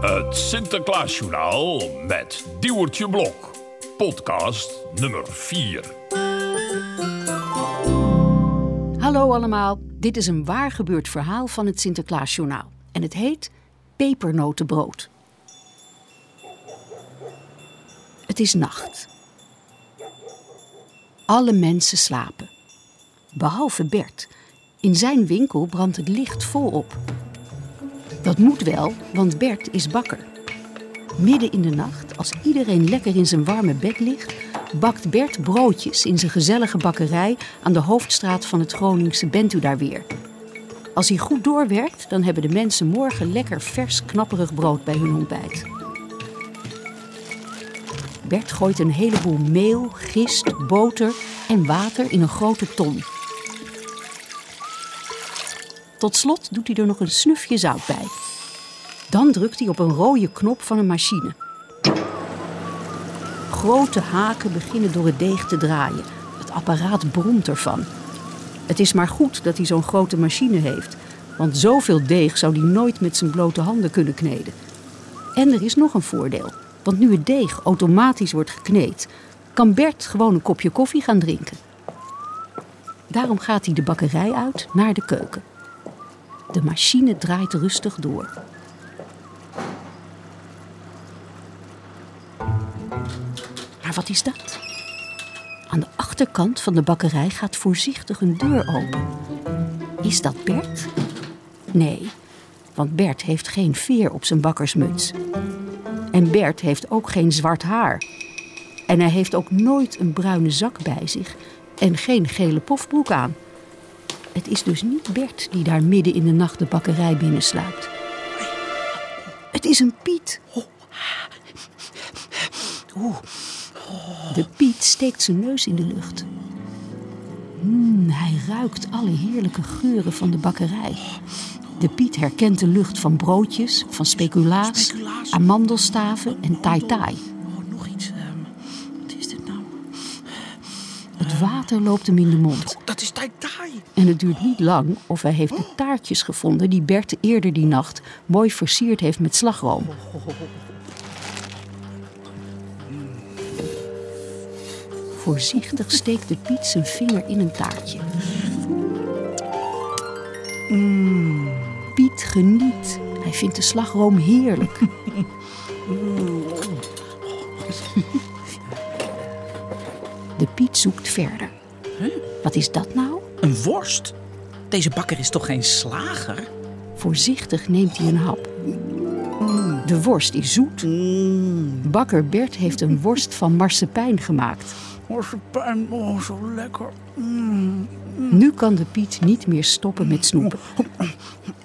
Het Sinterklaasjournaal met Diewertje Blok. Podcast nummer 4. Hallo allemaal, dit is een waar gebeurd verhaal van het Sinterklaasjournaal. En het heet Pepernotenbrood. Het is nacht. Alle mensen slapen. Behalve Bert. In zijn winkel brandt het licht volop. Dat moet wel, want Bert is bakker. Midden in de nacht, als iedereen lekker in zijn warme bed ligt, bakt Bert broodjes in zijn gezellige bakkerij aan de hoofdstraat van het Groningse Bent u daar weer. Als hij goed doorwerkt, dan hebben de mensen morgen lekker vers knapperig brood bij hun ontbijt. Bert gooit een heleboel meel, gist, boter en water in een grote ton. Tot slot doet hij er nog een snufje zout bij. Dan drukt hij op een rode knop van een machine. Grote haken beginnen door het deeg te draaien. Het apparaat bromt ervan. Het is maar goed dat hij zo'n grote machine heeft, want zoveel deeg zou hij nooit met zijn blote handen kunnen kneden. En er is nog een voordeel, want nu het deeg automatisch wordt gekneed, kan Bert gewoon een kopje koffie gaan drinken. Daarom gaat hij de bakkerij uit naar de keuken. De machine draait rustig door. Maar wat is dat? Aan de achterkant van de bakkerij gaat voorzichtig een deur open. Is dat Bert? Nee, want Bert heeft geen veer op zijn bakkersmuts. En Bert heeft ook geen zwart haar. En hij heeft ook nooit een bruine zak bij zich en geen gele pofbroek aan. Het is dus niet Bert die daar midden in de nacht de bakkerij binnensluipt. Het is een Piet. De Piet steekt zijn neus in de lucht. Hmm, hij ruikt alle heerlijke geuren van de bakkerij. De Piet herkent de lucht van broodjes, van speculaas, Speculaas. amandelstaven en tai tai. Oh, nog iets. ehm, wat is dit nou? Het water loopt hem in de mond. Dat is Tai Tai. En het duurt niet lang of hij heeft de taartjes gevonden die Bert eerder die nacht mooi versierd heeft met slagroom. Voorzichtig steekt de Piet zijn vinger in een taartje. Mm, Geniet. Hij vindt de slagroom heerlijk. De Piet zoekt verder. Wat is dat nou? Een worst? Deze bakker is toch geen slager? Voorzichtig neemt hij een hap. De worst is zoet. Bakker Bert heeft een worst van marsepein gemaakt. Marsepein, oh, zo lekker. Nu kan de Piet niet meer stoppen met snoepen.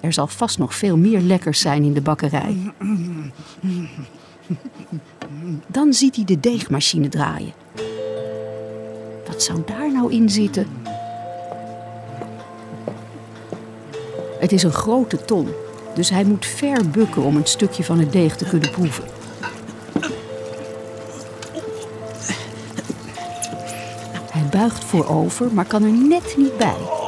Er zal vast nog veel meer lekkers zijn in de bakkerij. Dan ziet hij de deegmachine draaien. Wat zou daar nou in zitten? Het is een grote ton, dus hij moet ver bukken om een stukje van het deeg te kunnen proeven. Hij buigt voorover, maar kan er net niet bij.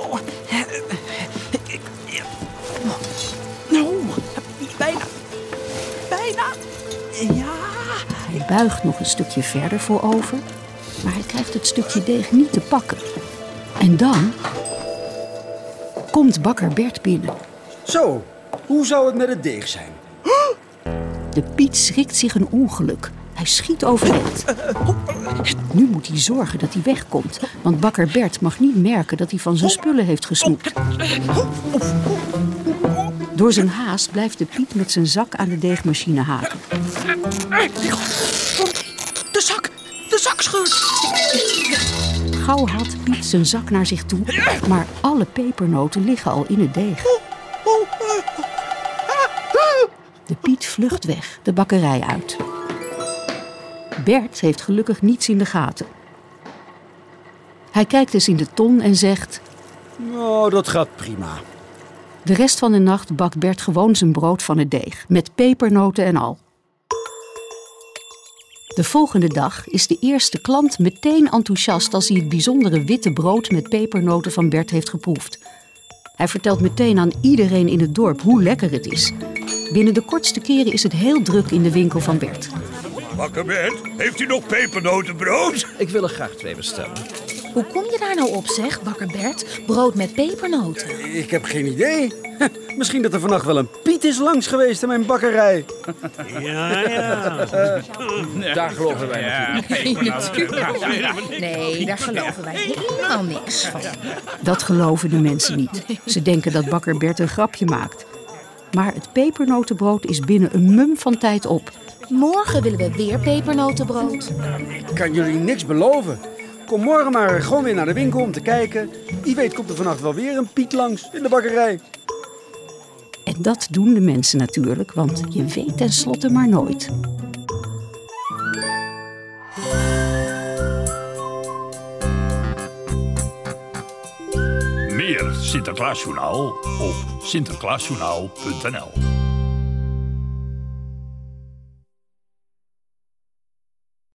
Bijna. Ja. Hij buigt nog een stukje verder voorover, maar hij krijgt het stukje deeg niet te pakken. En dan komt bakker Bert binnen. Zo, hoe zou het met het deeg zijn? De Piet schrikt zich een ongeluk. Hij schiet overeind. Nu moet hij zorgen dat hij wegkomt, want bakker Bert mag niet merken dat hij van zijn spullen heeft gesnoept. Door zijn haast blijft de Piet met zijn zak aan de deegmachine haken. De zak. De zak scheurt. Gauw haalt Piet zijn zak naar zich toe, maar alle pepernoten liggen al in het deeg. De Piet vlucht weg, de bakkerij uit. Bert heeft gelukkig niets in de gaten. Hij kijkt eens in de ton en zegt: Nou, dat gaat prima. De rest van de nacht bakt Bert gewoon zijn brood van het deeg, met pepernoten en al. De volgende dag is de eerste klant meteen enthousiast als hij het bijzondere witte brood met pepernoten van Bert heeft geproefd. Hij vertelt meteen aan iedereen in het dorp hoe lekker het is. Binnen de kortste keren is het heel druk in de winkel van Bert. Bakker Bert, heeft u nog pepernotenbrood? Ik wil er graag twee bestellen. Hoe kom je daar nou op, zeg, bakker Bert? Brood met pepernoten. Ik heb geen idee. Misschien dat er vannacht wel een Piet is langs geweest in mijn bakkerij. Daar geloven wij natuurlijk. Nee, daar geloven wij helemaal niks van. Dat geloven de mensen niet. Ze denken dat bakker Bert een grapje maakt. Maar het pepernotenbrood is binnen een mum van tijd op. Morgen willen we weer pepernotenbrood. Ik kan jullie niks beloven. Kom morgen maar gewoon weer naar de winkel om te kijken. Wie weet komt er vannacht wel weer een Piet langs in de bakkerij. En dat doen de mensen natuurlijk, want je weet tenslotte maar nooit. Meer Sinterklaasjournaal op sinterklaasjournaal.nl